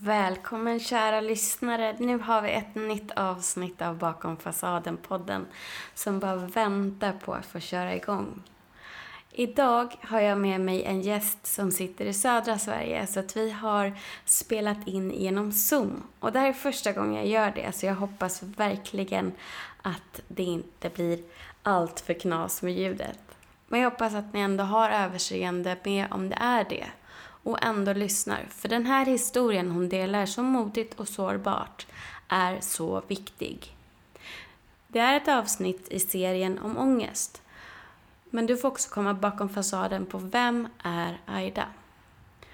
Välkommen kära lyssnare. Nu har vi ett nytt avsnitt av Bakom fasaden-podden som bara väntar på att få köra igång. Idag har jag med mig en gäst som sitter i södra Sverige så att vi har spelat in genom Zoom. Och det här är första gången jag gör det så jag hoppas verkligen att det inte blir allt för knas med ljudet. Men jag hoppas att ni ändå har överseende med om det är det och ändå lyssnar. För den här historien hon delar så modigt och sårbart är så viktig. Det är ett avsnitt i serien om ångest. Men du får också komma bakom fasaden på Vem är Aida?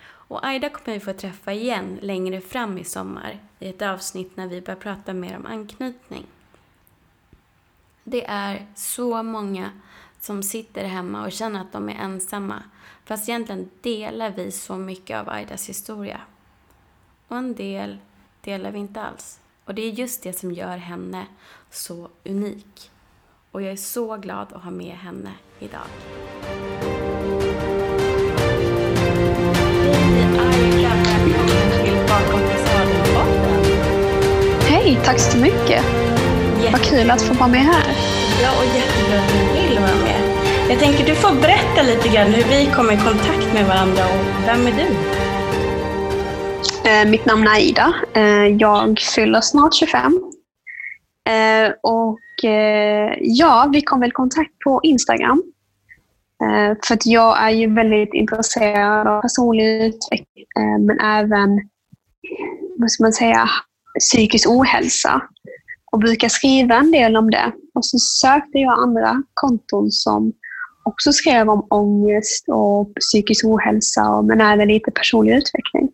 Och Aida kommer vi få träffa igen längre fram i sommar i ett avsnitt när vi börjar prata mer om anknytning. Det är så många som sitter hemma och känner att de är ensamma. Fast egentligen delar vi så mycket av Aidas historia. Och en del delar vi inte alls. Och det är just det som gör henne så unik. Och jag är så glad att ha med henne idag. Hej tack så mycket. Vad kul att få vara med här. Ja, och jättekul jag tänker du får berätta lite grann hur vi kom i kontakt med varandra och vem är du? Eh, mitt namn är Ida. Eh, jag fyller snart 25. Eh, och ja, vi kom väl i kontakt på Instagram. För att jag är ju väldigt intresserad av personlig utveckling, men även, vad ska man säga, psykisk ohälsa och brukar skriva en del om det. Och så sökte jag andra konton som också skrev om ångest och psykisk ohälsa, men även lite personlig utveckling.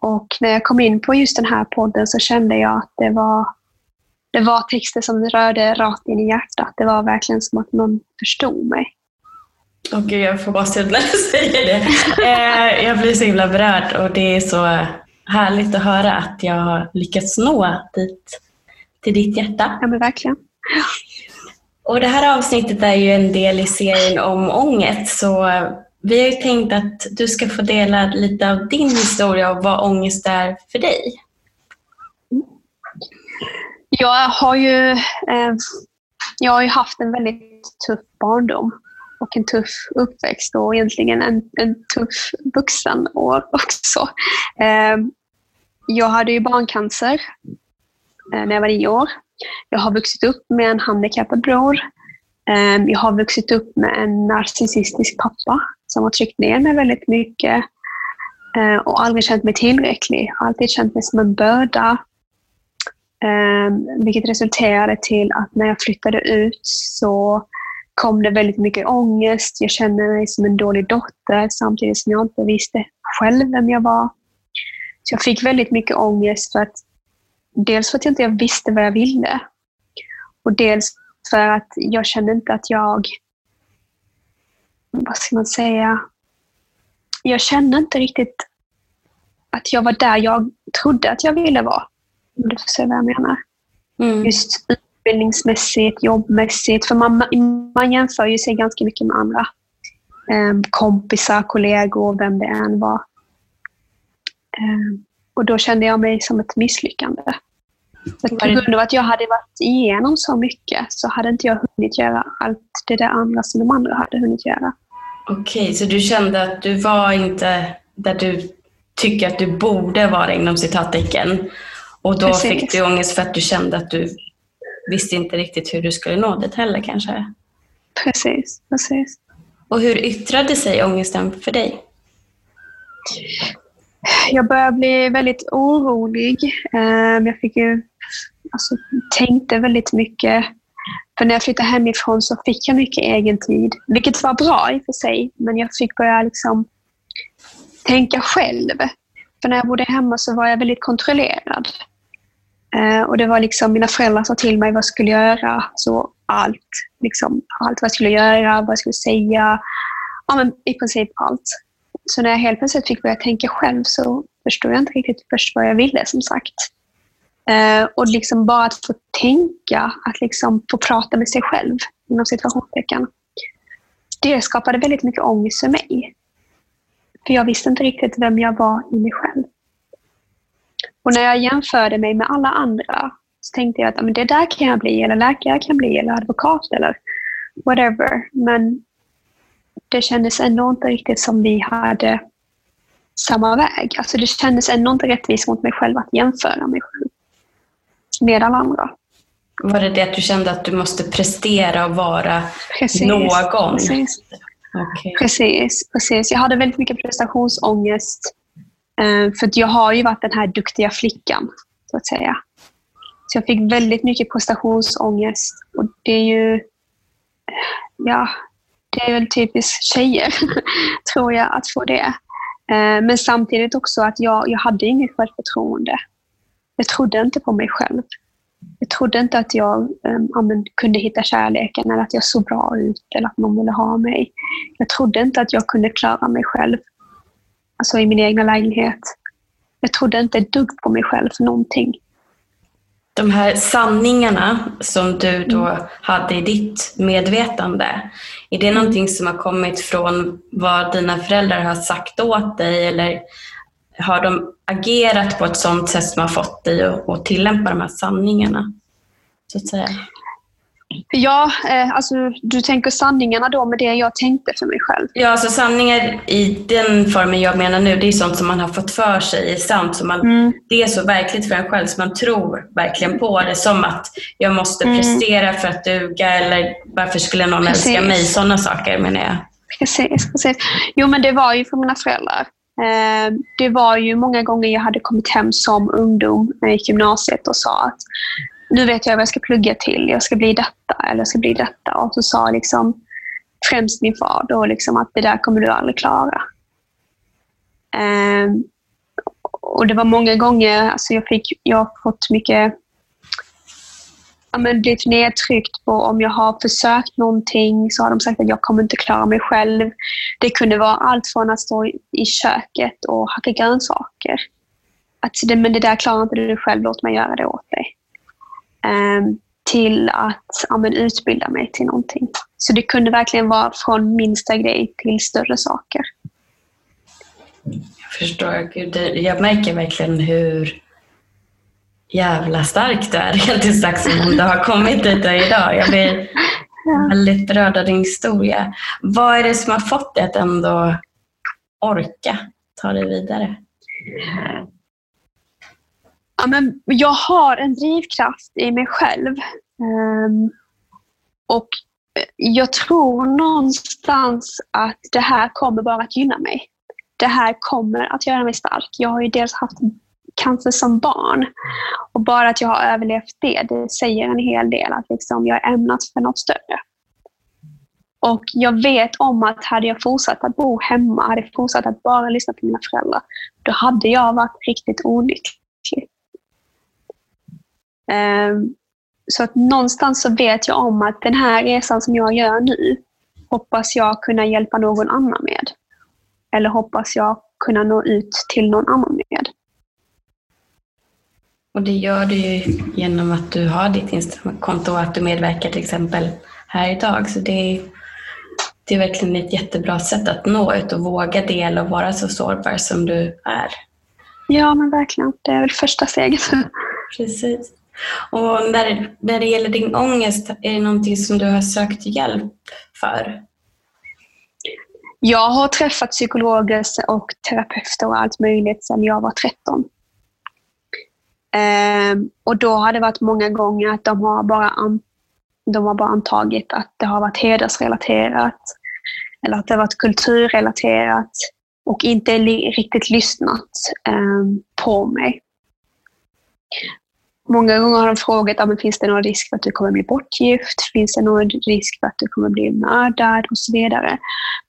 Och när jag kom in på just den här podden så kände jag att det var, det var texter som rörde rakt in i hjärtat. Det var verkligen som att någon förstod mig. Åh oh, gud, jag får gåshud när du säger det. Eh, jag blir så himla berörd och det är så härligt att höra att jag har lyckats nå dit till ditt hjärta. Ja, men verkligen. Och det här avsnittet är ju en del i serien om ångest, så vi har ju tänkt att du ska få dela lite av din historia och vad ångest är för dig. Jag har ju, eh, jag har ju haft en väldigt tuff barndom och en tuff uppväxt och egentligen en, en tuff vuxenår också. Eh, jag hade ju barncancer Eh, när jag var nio år. Jag har vuxit upp med en handikappad bror. Ehm, jag har vuxit upp med en narcissistisk pappa som har tryckt ner mig väldigt mycket ehm, och aldrig känt mig tillräcklig. Alltid känt mig som en börda. Ehm, vilket resulterade till att när jag flyttade ut så kom det väldigt mycket ångest. Jag kände mig som en dålig dotter samtidigt som jag inte visste själv vem jag var. Så jag fick väldigt mycket ångest för att dels för att jag inte visste vad jag ville och dels för att jag kände inte att jag, vad ska man säga, jag kände inte riktigt att jag var där jag trodde att jag ville vara. Om du förstår vad jag menar. Mm. Just utbildningsmässigt, jobbmässigt. För man, man jämför ju sig ganska mycket med andra. Um, kompisar, kollegor, vem det än var. Um, och då kände jag mig som ett misslyckande. På grund av att jag hade varit igenom så mycket så hade inte jag hunnit göra allt det där andra som de andra hade hunnit göra. Okej, okay, så du kände att du var inte där du tycker att du borde vara inom citattecken. Och då Precis. fick du ångest för att du kände att du visste inte riktigt hur du skulle nå dit heller kanske? Precis, precis. Och hur yttrade sig ångesten för dig? Jag började bli väldigt orolig. Ehm, jag fick ju, alltså, tänkte väldigt mycket. För när jag flyttade hemifrån så fick jag mycket egen tid, vilket var bra i och för sig. Men jag fick börja liksom tänka själv. För när jag bodde hemma så var jag väldigt kontrollerad. Ehm, och det var liksom mina föräldrar sa till mig vad jag skulle göra. Så allt. Liksom, allt vad jag skulle göra, vad jag skulle säga. Ja, men I princip allt. Så när jag helt plötsligt fick börja tänka själv så förstod jag inte riktigt först vad jag ville som sagt. Eh, och liksom bara att få tänka, att liksom få prata med sig själv inom situationstecken. Det skapade väldigt mycket ångest för mig. För jag visste inte riktigt vem jag var i mig själv. Och när jag jämförde mig med alla andra så tänkte jag att men det där kan jag bli, eller läkare kan jag bli, eller advokat eller whatever. Men det kändes ändå inte riktigt som vi hade samma väg. Alltså det kändes ändå inte rättvist mot mig själv att jämföra mig själv med alla andra. Var det det att du kände att du måste prestera och vara precis, någon? Precis. Okay. precis, precis. Jag hade väldigt mycket prestationsångest. Eh, för jag har ju varit den här duktiga flickan, så att säga. Så jag fick väldigt mycket prestationsångest. Och det är ju... Ja, det är väl typiskt tjejer, tror jag, att få det. Eh, men samtidigt också att jag, jag hade inget självförtroende. Jag trodde inte på mig själv. Jag trodde inte att jag um, kunde hitta kärleken eller att jag såg bra ut eller att någon ville ha mig. Jag trodde inte att jag kunde klara mig själv. Alltså i min egna lägenhet. Jag trodde inte ett dugg på mig själv för någonting de här sanningarna som du då mm. hade i ditt medvetande, är det mm. någonting som har kommit från vad dina föräldrar har sagt åt dig eller har de agerat på ett sådant sätt som har fått dig att, att tillämpa de här sanningarna? Så att säga? Ja, eh, alltså du tänker sanningarna då med det jag tänkte för mig själv? Ja, alltså sanningar i den formen jag menar nu, det är sånt som man har fått för sig är sant. Så man, mm. Det är så verkligt för en själv så man tror verkligen på det. Som att jag måste mm. prestera för att duga eller varför skulle någon precis. älska mig? Sådana saker menar jag. Precis, precis. Jo, men det var ju för mina föräldrar. Eh, det var ju många gånger jag hade kommit hem som ungdom jag gick gymnasiet och sa att nu vet jag vad jag ska plugga till. Jag ska bli detta eller jag ska bli detta. Och så sa liksom främst min far då liksom att det där kommer du aldrig klara. Um, och det var många gånger, alltså jag, fick, jag har fått mycket ja, men blivit nedtryckt på om jag har försökt någonting så har de sagt att jag kommer inte klara mig själv. Det kunde vara allt från att stå i köket och hacka grönsaker. Att men det där klarar inte du själv, låt mig göra det åt dig. Ehm, till att ja, men, utbilda mig till någonting. Så det kunde verkligen vara från minsta grej till större saker. Jag förstår. Gud, jag märker verkligen hur jävla stark du är rent sagt som du har kommit dit idag. Jag blir ja. väldigt berörd av din historia. Vad är det som har fått dig att ändå orka ta dig vidare? Ja, men jag har en drivkraft i mig själv. Um, och jag tror någonstans att det här kommer bara att gynna mig. Det här kommer att göra mig stark. Jag har ju dels haft cancer som barn och bara att jag har överlevt det, det säger en hel del att liksom jag är ämnat för något större. Och jag vet om att hade jag fortsatt att bo hemma, hade jag fortsatt att bara lyssna på mina föräldrar, då hade jag varit riktigt olycklig. Ehm, så att någonstans så vet jag om att den här resan som jag gör nu hoppas jag kunna hjälpa någon annan med. Eller hoppas jag kunna nå ut till någon annan med. Och det gör du ju genom att du har ditt Instagramkonto och att du medverkar till exempel här idag. Så det är, det är verkligen ett jättebra sätt att nå ut och våga dela och vara så sårbar som du är. Ja, men verkligen. Det är väl första steget. Precis. Och när, när det gäller din ångest, är det någonting som du har sökt hjälp för? Jag har träffat psykologer och terapeuter och allt möjligt sedan jag var 13. Ehm, och då har det varit många gånger att de har, bara an, de har bara antagit att det har varit hedersrelaterat eller att det har varit kulturrelaterat och inte riktigt lyssnat um, på mig. Många gånger har de frågat om finns det någon risk för att du kommer bli bortgift, finns det någon risk för att du kommer bli mördad och så vidare.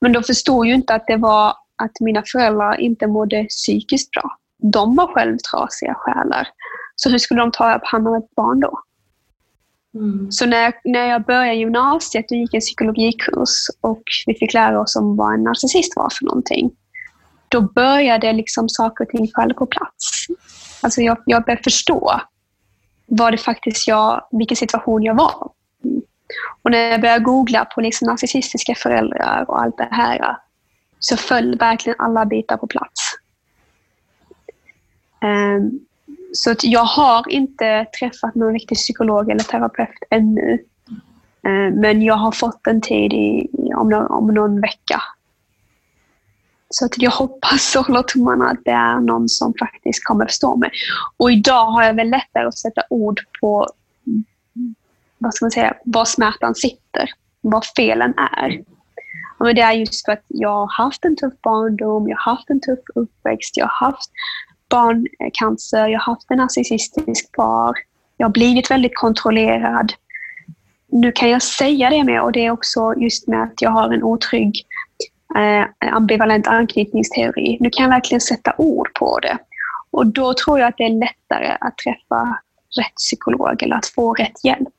Men de förstod ju inte att det var att mina föräldrar inte mådde psykiskt bra. De var själv trasiga själar. Så hur skulle de ta hand om ett barn då? Mm. Så när, när jag började gymnasiet och gick en psykologikurs och vi fick lära oss om vad en narcissist var för någonting, då började liksom saker och ting falla på plats. Alltså jag, jag började förstå var det faktiskt jag, vilken situation jag var Och när jag började googla på liksom narcissistiska föräldrar och allt det här så föll verkligen alla bitar på plats. Um, Så att jag har inte träffat någon riktig psykolog eller terapeut ännu. Um, men jag har fått en tid i, om, någon, om någon vecka. Så att jag hoppas och håller tummarna att det är någon som faktiskt kommer förstå mig. Och idag har jag väl lättare att sätta ord på vad ska man säga, var smärtan sitter, vad felen är. men det är just för att jag har haft en tuff barndom, jag har haft en tuff uppväxt, jag har haft barncancer, jag har haft en narcissistisk far, jag har blivit väldigt kontrollerad. Nu kan jag säga det med och det är också just med att jag har en otrygg eh, ambivalent anknytningsteori. Nu kan jag verkligen sätta ord på det. Och då tror jag att det är lättare att träffa rätt psykolog eller att få rätt hjälp.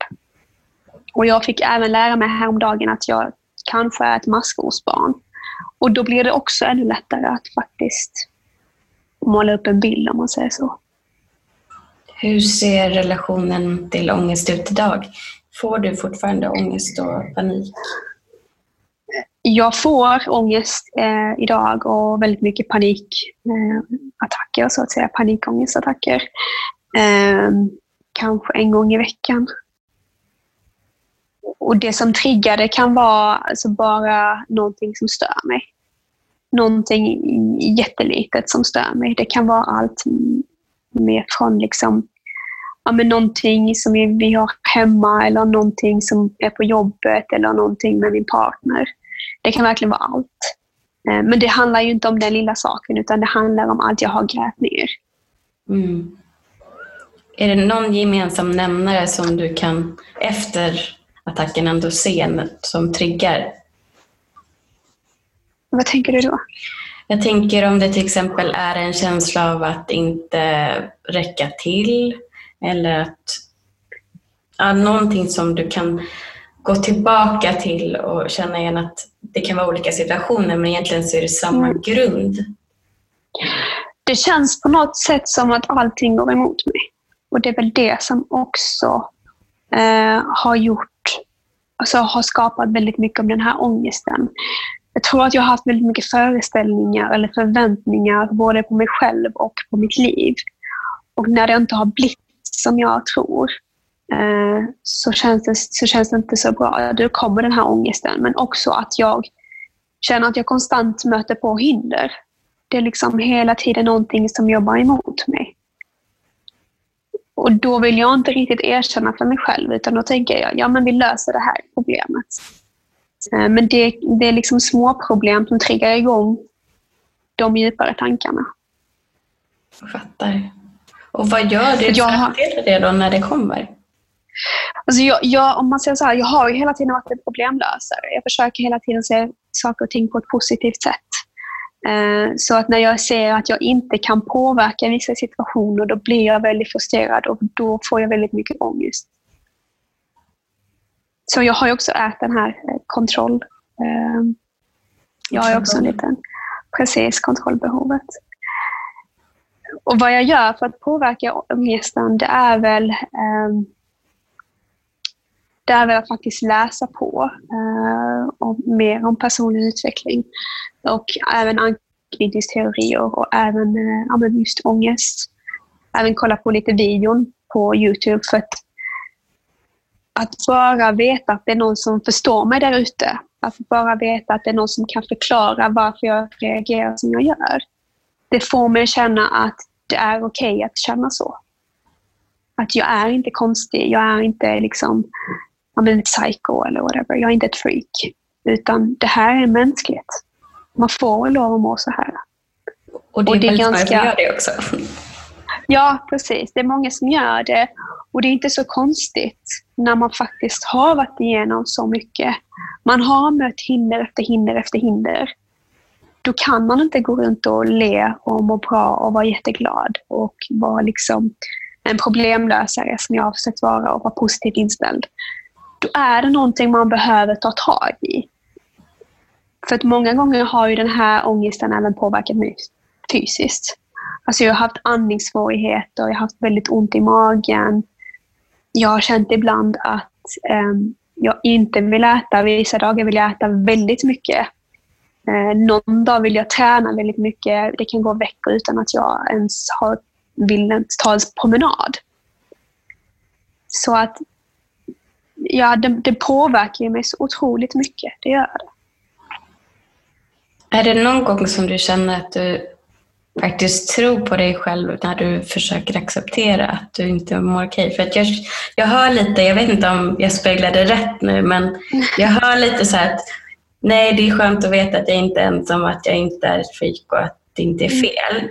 Och jag fick även lära mig häromdagen att jag kanske är ett maskrosbarn. Och då blir det också ännu lättare att faktiskt måla upp en bild om man säger så. Hur ser relationen till ångest ut idag? Får du fortfarande ångest och panik? Jag får ångest eh, idag och väldigt mycket panikattacker, eh, så att säga. Panikångestattacker. Eh, kanske en gång i veckan. Och det som triggar det kan vara alltså bara någonting som stör mig. Någonting jättelitet som stör mig. Det kan vara allt med från liksom, ja, men någonting som vi har hemma eller någonting som är på jobbet eller någonting med min partner. Det kan verkligen vara allt. Eh, men det handlar ju inte om den lilla saken utan det handlar om allt jag har grävt ner. Mm. Är det någon gemensam nämnare som du kan efter attacken ändå se som triggar? Vad tänker du då? Jag tänker om det till exempel är en känsla av att inte räcka till eller att ja, någonting som du kan gå tillbaka till och känna igen att det kan vara olika situationer men egentligen så är det samma mm. grund. Det känns på något sätt som att allting går emot mig. Och det är väl det som också eh, har gjort, alltså har skapat väldigt mycket av den här ångesten. Jag tror att jag har haft väldigt mycket föreställningar eller förväntningar både på mig själv och på mitt liv. Och när det inte har blivit som jag tror så, känns det, så känns det inte så bra. Då kommer den här ångesten. Men också att jag känner att jag konstant möter på hinder. Det är liksom hela tiden någonting som jobbar emot mig. Och då vill jag inte riktigt erkänna för mig själv, utan då tänker jag, ja men vi löser det här problemet. Eh, men det, det är liksom små problem som triggar igång de djupare tankarna. Jag fattar. Och vad gör du för att hantera det då när det kommer? Alltså jag, jag, om man säger så här, jag har ju hela tiden varit en problemlösare. Jag försöker hela tiden se saker och ting på ett positivt sätt. Eh, så att när jag ser att jag inte kan påverka vissa situationer, då blir jag väldigt frustrerad och då får jag väldigt mycket ångest. Så jag har ju också ätit den här eh, kontroll... Eh, jag har ju också en liten... Precis, kontrollbehovet. Och vad jag gör för att påverka ångesten, det är väl det är väl att faktiskt läsa på eh, om, mer om personlig utveckling och även anknytningsteorier och även eh, just ångest. Även kolla på lite videon på Youtube för att, att bara veta att det är någon som förstår mig där ute. Att bara veta att det är någon som kan förklara varför jag reagerar som jag gör. Det får mig att känna att det är okej okay att känna så. Att jag är inte konstig, jag är inte liksom ja, ett psycho eller whatever. Jag är inte ett freak. Utan det här är mänskligt. Man får lov att må så här. Och det är, och det är ganska... som gör det också. Ja, precis. Det är många som gör det. Och det är inte så konstigt när man faktiskt har varit igenom så mycket. Man har mött hinder efter hinder efter hinder. Då kan man inte gå runt och le och må bra och vara jätteglad och vara liksom en problemlösare som jag har försökt vara och vara positivt inställd då är det någonting man behöver ta tag i. För att många gånger har ju den här ångesten även påverkat mig fysiskt. Alltså jag har haft andningssvårigheter, jag har haft väldigt ont i magen. Jag har känt ibland att um, jag inte vill äta. Vissa dagar vill jag äta väldigt mycket. Uh, någon dag vill jag träna väldigt mycket. Det kan gå veckor utan att jag ens har vill ens ta en promenad. Så att ja, det, det påverkar mig så otroligt mycket. Det gör det. Är det någon gång som du känner att du faktiskt tror på dig själv när du försöker acceptera att du inte mår okej? För att jag, jag hör lite, jag vet inte om jag speglade rätt nu, men jag hör lite så att nej, det är skönt att veta att jag inte är ensam, att jag inte är ett freak och att det inte är fel.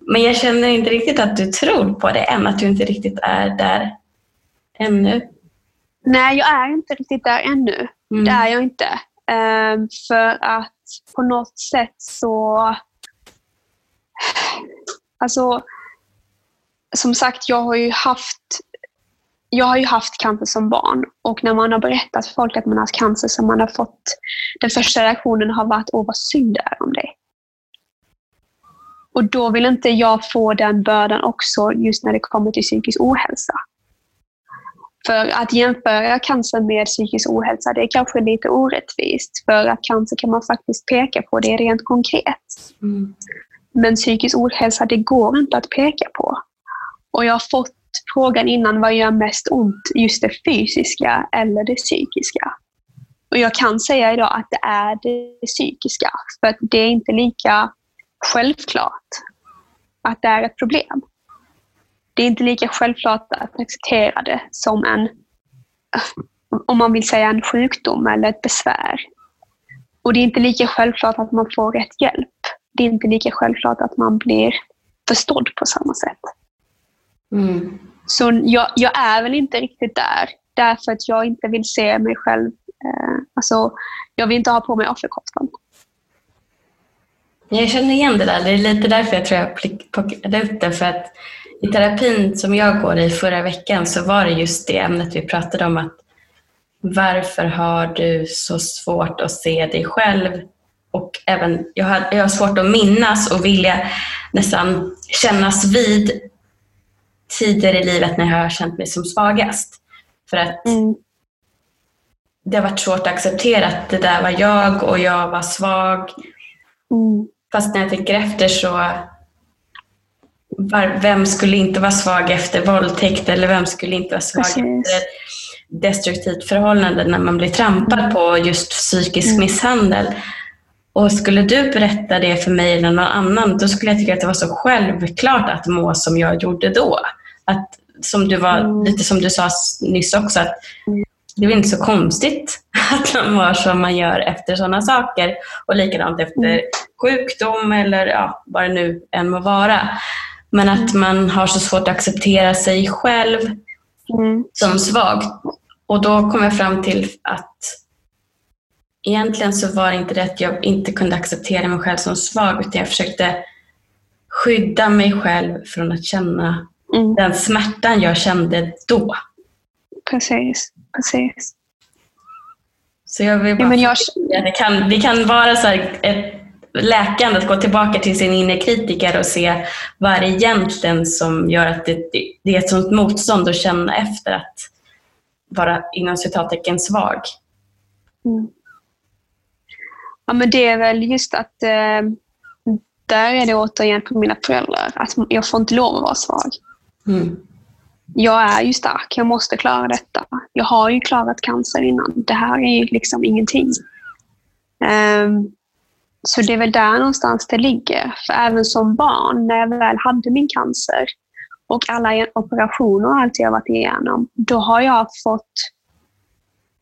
Men jag känner inte riktigt att du tror på det än, att du inte riktigt är där ännu. Nej, jag är inte riktigt där ännu. Mm. Det är jag inte. Um, för att på något sätt så... Alltså, som sagt, jag har ju haft jag har ju haft cancer som barn och när man har berättat för folk att man har haft cancer så man har fått den första reaktionen har varit åh vad synd det är om dig. Och då vill inte jag få den bördan också just när det kommer till psykisk ohälsa. För att jämföra cancer med psykisk ohälsa, det är kanske lite orättvist. För att cancer kan man faktiskt peka på, det är rent konkret. Mm. Men psykisk ohälsa, det går inte att peka på. Och jag har fått frågan innan, vad gör mest ont? Just det fysiska eller det psykiska? Och jag kan säga idag att det är det psykiska. För det är inte lika självklart att det är ett problem det är inte lika självklart att acceptera det som en, om man vill säga en sjukdom eller ett besvär. Och det är inte lika självklart att man får rätt hjälp. Det är inte lika självklart att man blir förstådd på samma sätt. Mm. Så jag, jag, är väl inte riktigt där, därför att jag inte vill se mig själv... Eh, alltså, jag vill inte ha på mig offerkoftan. Jag känner igen det där. Det är lite därför jag tror jag plockade upp det. För att i terapin som jag går i förra veckan så var det just det ämnet vi pratade om. att Varför har du så svårt att se dig själv? Och även, jag har, jag har svårt att minnas och vilja nästan kännas vid tider i livet när jag har känt mig som svagast. För att mm. det har varit svårt att acceptera att det där var jag och jag var svag. Mm. Fast när jag tänker efter så vem skulle inte vara svag efter våldtäkt eller vem skulle inte vara svag Precis. efter destruktivt förhållande när man blir trampad på just psykisk mm. misshandel. Och skulle du berätta det för mig eller någon annan, då skulle jag tycka att det var så självklart att må som jag gjorde då. Att, som du var, mm. Lite som du sa nyss också, att det är inte så konstigt att man mår som man gör efter sådana saker. Och likadant efter mm. sjukdom eller ja, vad det nu än må vara. Men att man har så svårt att acceptera sig själv mm. som svag. Och då kom jag fram till att egentligen så var det inte det att jag inte kunde acceptera mig själv som svag utan jag försökte skydda mig själv från att känna mm. den smärtan jag kände då. Precis, precis. Så jag vill bara ja, men jag... det kan, vi kan vara så ett läkande att gå tillbaka till sin inre kritiker och se vad är det egentligen som gör att det, det är ett sånt motstånd att känna efter att vara inom citattecken svag. Mm. Ja men det är väl just att eh, där är det återigen på mina föräldrar, att jag får inte lov att vara svag. Mm. Jag är ju stark, jag måste klara detta. Jag har ju klarat cancer innan. Det här är ju liksom ingenting. Um, så det är väl där någonstans det ligger. För även som barn, när jag väl hade min cancer och alla operationer och allt jag varit igenom, då har jag fått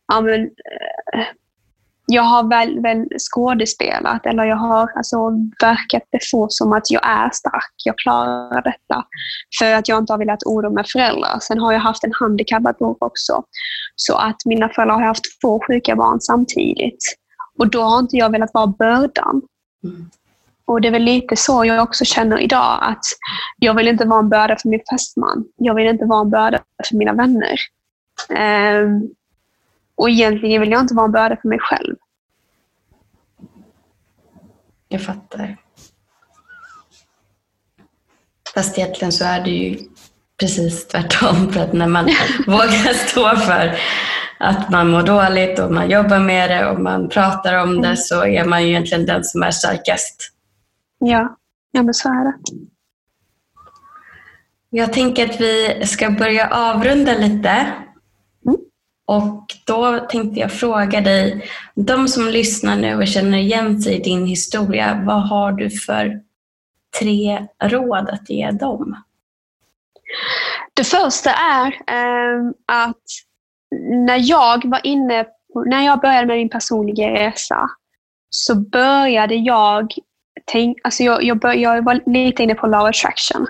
ja, men, eh, jag har väl, väl skådespelat eller jag har alltså verkat det få som att jag är stark, jag klarar detta. För att jag inte har velat oroa med föräldrar. Sen har jag haft en handikappad bror också. Så att mina föräldrar har haft två sjuka barn samtidigt. Och då har inte jag velat vara bördan. Mm. Och det är väl lite så jag också känner idag, att jag vill inte vara en börda för min fästman. Jag vill inte vara en börda för mina vänner. Um, och egentligen vill jag inte vara en börda för mig själv. Jag fattar. Fast egentligen så är det ju precis tvärtom. För att när man vågar stå för att man mår dåligt och man jobbar med det och man pratar om det mm. så är man ju egentligen den som är starkast. Ja, ja men så är det. Jag tänker att vi ska börja avrunda lite. Mm. Och då tänkte jag fråga dig, de som lyssnar nu och känner igen sig i din historia, vad har du för tre råd att ge dem? Det första är eh, att när jag var inne på, när jag började med min personliga resa så började jag tänka, alltså jag, jag, bör, jag var lite inne på law attraction.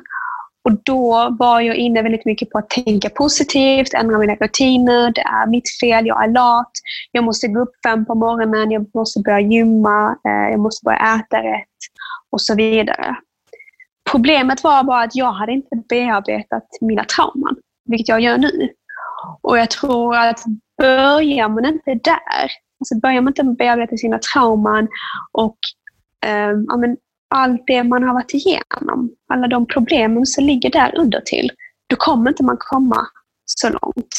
Och då var jag inne väldigt mycket på att tänka positivt, ändra mina rutiner. Det är mitt fel, jag är lat. Jag måste gå upp fem på morgonen, jag måste börja gymma, eh, jag måste börja äta rätt och så vidare. Problemet var bara att jag hade inte bearbetat mina trauman, vilket jag gör nu. Och jag tror att börjar man inte där, alltså börjar man inte bearbeta sina trauman och eh, ja, men allt det man har varit igenom, alla de problemen som ligger där under till, då kommer inte man komma så långt.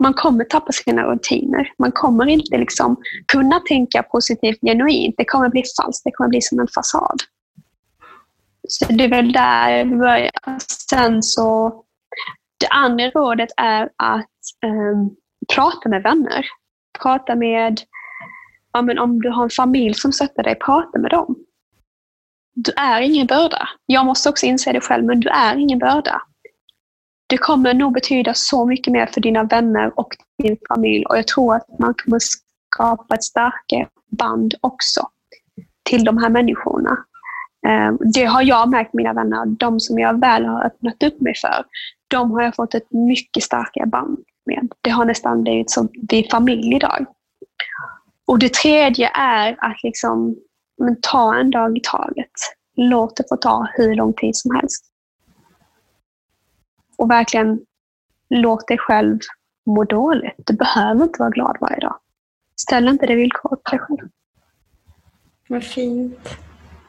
Man kommer tappa sina rutiner. Man kommer inte liksom kunna tänka positivt genuint. Det kommer bli falskt. Det kommer bli som en fasad. Så det är väl där vi börjar. Sen så, det andra rådet är att um, prata med vänner. Prata med, ja, men om du har en familj som stöttar dig, prata med dem. Du är ingen börda. Jag måste också inse det själv, men du är ingen börda. Det kommer nog betyda så mycket mer för dina vänner och din familj och jag tror att man kommer skapa ett starkare band också till de här människorna. Eh, det har jag märkt mina vänner, de som jag väl har öppnat upp mig för, de har jag fått ett mycket starkare band med. Det har nästan blivit som vi familj idag. Och det tredje är att liksom, men ta en dag i taget. Låt det få ta hur lång tid som helst. Och verkligen låt dig själv må dåligt. Du behöver inte vara glad varje dag. Ställ inte det villkoret på dig själv. Vad fint.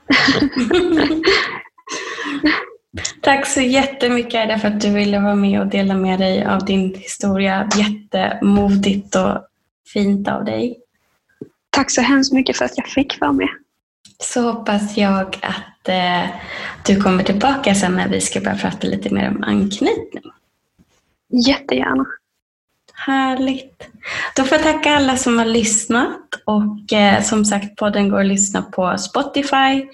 Tack så jättemycket Aida för att du ville vara med och dela med dig av din historia. Jättemodigt och fint av dig. Tack så hemskt mycket för att jag fick vara med. Så hoppas jag att eh, du kommer tillbaka sen när vi ska börja prata lite mer om anknytning. Jättegärna. Härligt. Då får jag tacka alla som har lyssnat och eh, som sagt podden går att lyssna på Spotify,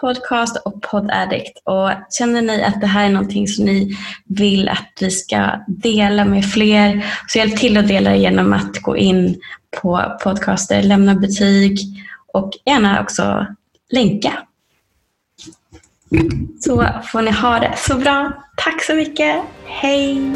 Podcast och Podaddict. Och känner ni att det här är någonting som ni vill att vi ska dela med fler så hjälp till att dela genom att gå in på podcaster, lämna betyg och gärna också länka. Så får ni ha det så bra. Tack så mycket. Hej!